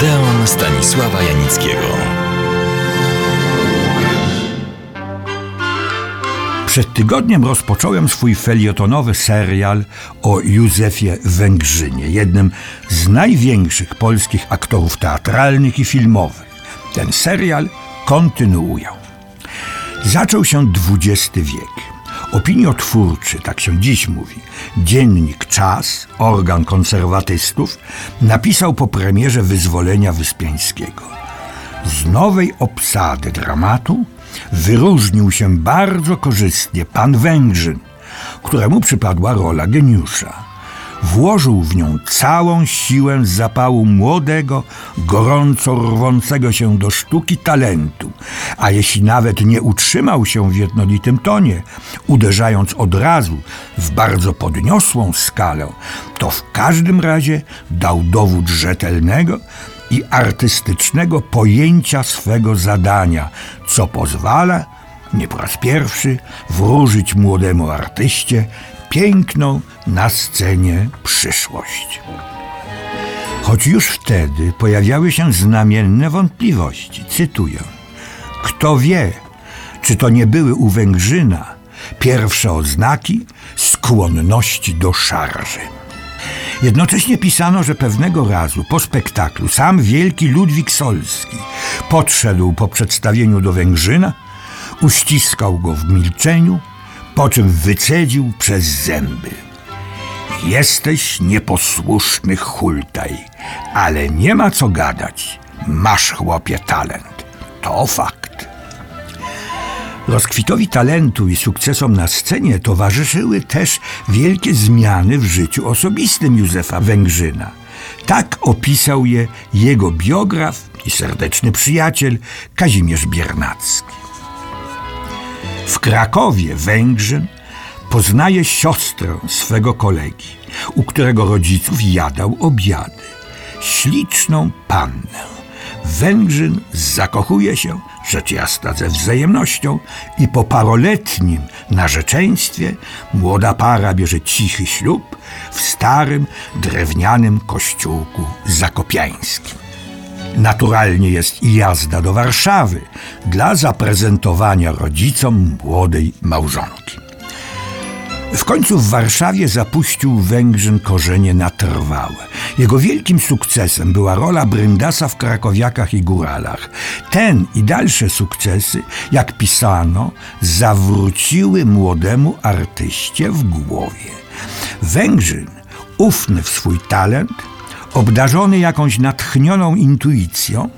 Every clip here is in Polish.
Odeon Stanisława Janickiego. Przed tygodniem rozpocząłem swój felietonowy serial o Józefie Węgrzynie, jednym z największych polskich aktorów teatralnych i filmowych. Ten serial kontynuuję. Zaczął się XX wiek. Opiniotwórczy, tak się dziś mówi, dziennik Czas, organ konserwatystów, napisał po premierze wyzwolenia Wyspiańskiego. Z nowej obsady dramatu wyróżnił się bardzo korzystnie pan Węgrzyn, któremu przypadła rola geniusza włożył w nią całą siłę zapału młodego, gorąco rwącego się do sztuki talentu, a jeśli nawet nie utrzymał się w jednolitym tonie, uderzając od razu w bardzo podniosłą skalę, to w każdym razie dał dowód rzetelnego i artystycznego pojęcia swego zadania, co pozwala nie po raz pierwszy wróżyć młodemu artyście piękną na scenie przyszłość. Choć już wtedy pojawiały się znamienne wątpliwości. Cytuję: Kto wie, czy to nie były u Węgrzyna pierwsze oznaki skłonności do szarży. Jednocześnie pisano, że pewnego razu po spektaklu sam wielki Ludwik Solski podszedł po przedstawieniu do Węgrzyna, uściskał go w milczeniu po czym wycedził przez zęby. Jesteś nieposłuszny hultaj, ale nie ma co gadać. Masz chłopie talent. To fakt. Rozkwitowi talentu i sukcesom na scenie towarzyszyły też wielkie zmiany w życiu osobistym Józefa Węgrzyna. Tak opisał je jego biograf i serdeczny przyjaciel Kazimierz Biernacki. W Krakowie Węgrzyn poznaje siostrę swego kolegi, u którego rodziców jadał obiady. Śliczną pannę. Węgrzyn zakochuje się, rzecz jasna ze wzajemnością, i po paroletnim narzeczeństwie młoda para bierze cichy ślub w starym, drewnianym kościółku zakopiańskim. Naturalnie jest i jazda do Warszawy dla zaprezentowania rodzicom młodej małżonki. W końcu w Warszawie zapuścił Węgrzyn korzenie na trwałe. Jego wielkim sukcesem była rola Bryndasa w Krakowiakach i Góralach. Ten i dalsze sukcesy, jak pisano, zawróciły młodemu artyście w głowie. Węgrzyn, ufny w swój talent, obdarzony jakąś natchnioną intuicją,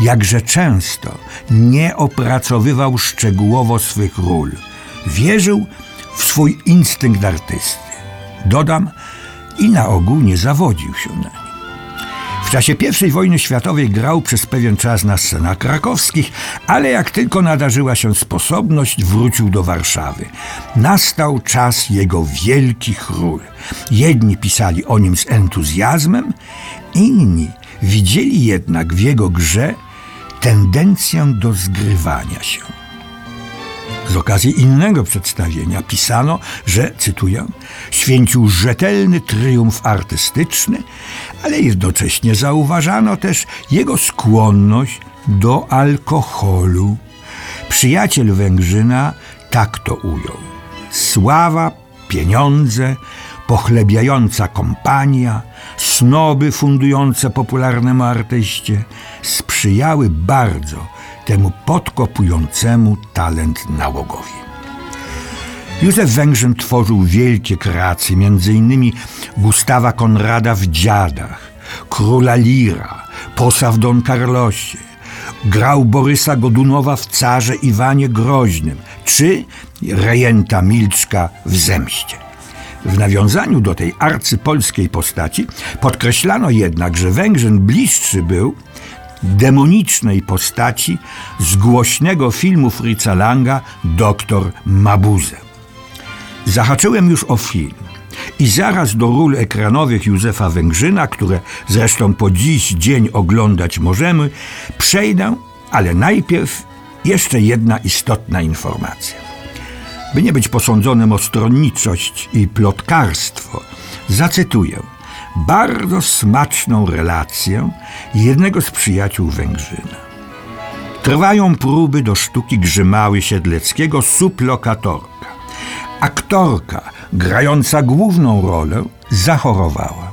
jakże często nie opracowywał szczegółowo swych ról. Wierzył w swój instynkt artysty. Dodam, i na ogół nie zawodził się na czasie I wojny światowej grał przez pewien czas na scenach krakowskich, ale jak tylko nadarzyła się sposobność, wrócił do Warszawy. Nastał czas jego wielkich ról. Jedni pisali o nim z entuzjazmem, inni widzieli jednak w jego grze tendencję do zgrywania się. Z okazji innego przedstawienia pisano, że, cytuję, święcił rzetelny triumf artystyczny, ale jednocześnie zauważano też jego skłonność do alkoholu. Przyjaciel Węgrzyna tak to ujął. Sława, pieniądze, pochlebiająca kompania, snoby fundujące popularnemu artyście sprzyjały bardzo temu podkopującemu talent nałogowi. Józef Węgrzyn tworzył wielkie kreacje, m.in. Gustawa Konrada w Dziadach, Króla Lira, Posa w Don Carlosie, grał Borysa Godunowa w Carze Iwanie Groźnym, czy rejenta Milczka w Zemście. W nawiązaniu do tej arcypolskiej postaci podkreślano jednak, że Węgrzyn bliższy był demonicznej postaci z głośnego filmu Fritza Langa Doktor Mabuse. Zahaczyłem już o film i zaraz do ról ekranowych Józefa Węgrzyna, które zresztą po dziś dzień oglądać możemy, przejdę, ale najpierw jeszcze jedna istotna informacja. By nie być posądzonym o stronniczość i plotkarstwo, zacytuję bardzo smaczną relację jednego z przyjaciół Węgrzyna. Trwają próby do sztuki Grzymały Siedleckiego sublokatorka. Aktorka grająca główną rolę zachorowała.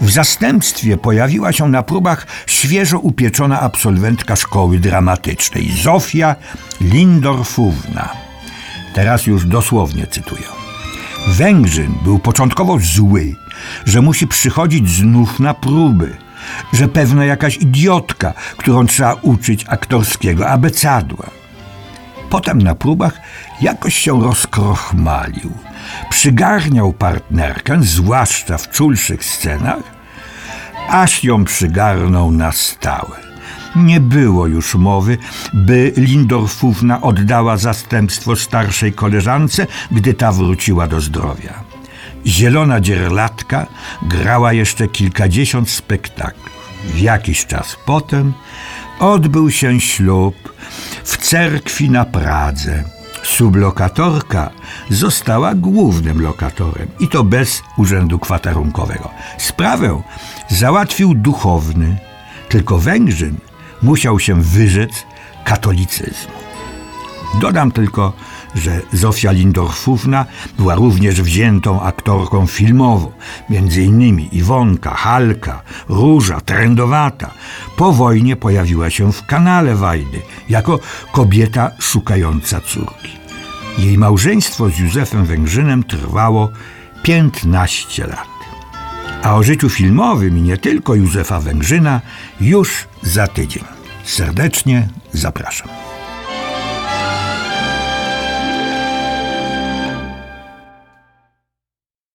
W zastępstwie pojawiła się na próbach świeżo upieczona absolwentka szkoły dramatycznej Zofia Lindorfówna. Teraz już dosłownie cytuję. Węgrzyn był początkowo zły, że musi przychodzić znów na próby, że pewna jakaś idiotka, którą trzeba uczyć aktorskiego abecadła. Potem na próbach jakoś się rozkrochmalił. Przygarniał partnerkę, zwłaszcza w czulszych scenach, aż ją przygarnął na stałe. Nie było już mowy, by Lindorfówna oddała zastępstwo starszej koleżance, gdy ta wróciła do zdrowia. Zielona dzierlatka grała jeszcze kilkadziesiąt spektakli. W jakiś czas potem odbył się ślub w cerkwi na Pradze. Sublokatorka została głównym lokatorem i to bez urzędu kwaterunkowego. Sprawę załatwił duchowny, tylko Węgrzyn musiał się wyrzec katolicyzmu. Dodam tylko, że Zofia Lindorfówna była również wziętą aktorką filmową, innymi Iwonka, Halka, Róża, Trędowata. Po wojnie pojawiła się w kanale Wajdy jako kobieta szukająca córki. Jej małżeństwo z Józefem Węgrzynem trwało 15 lat. A o życiu filmowym i nie tylko Józefa Węgrzyna już za tydzień. Serdecznie zapraszam.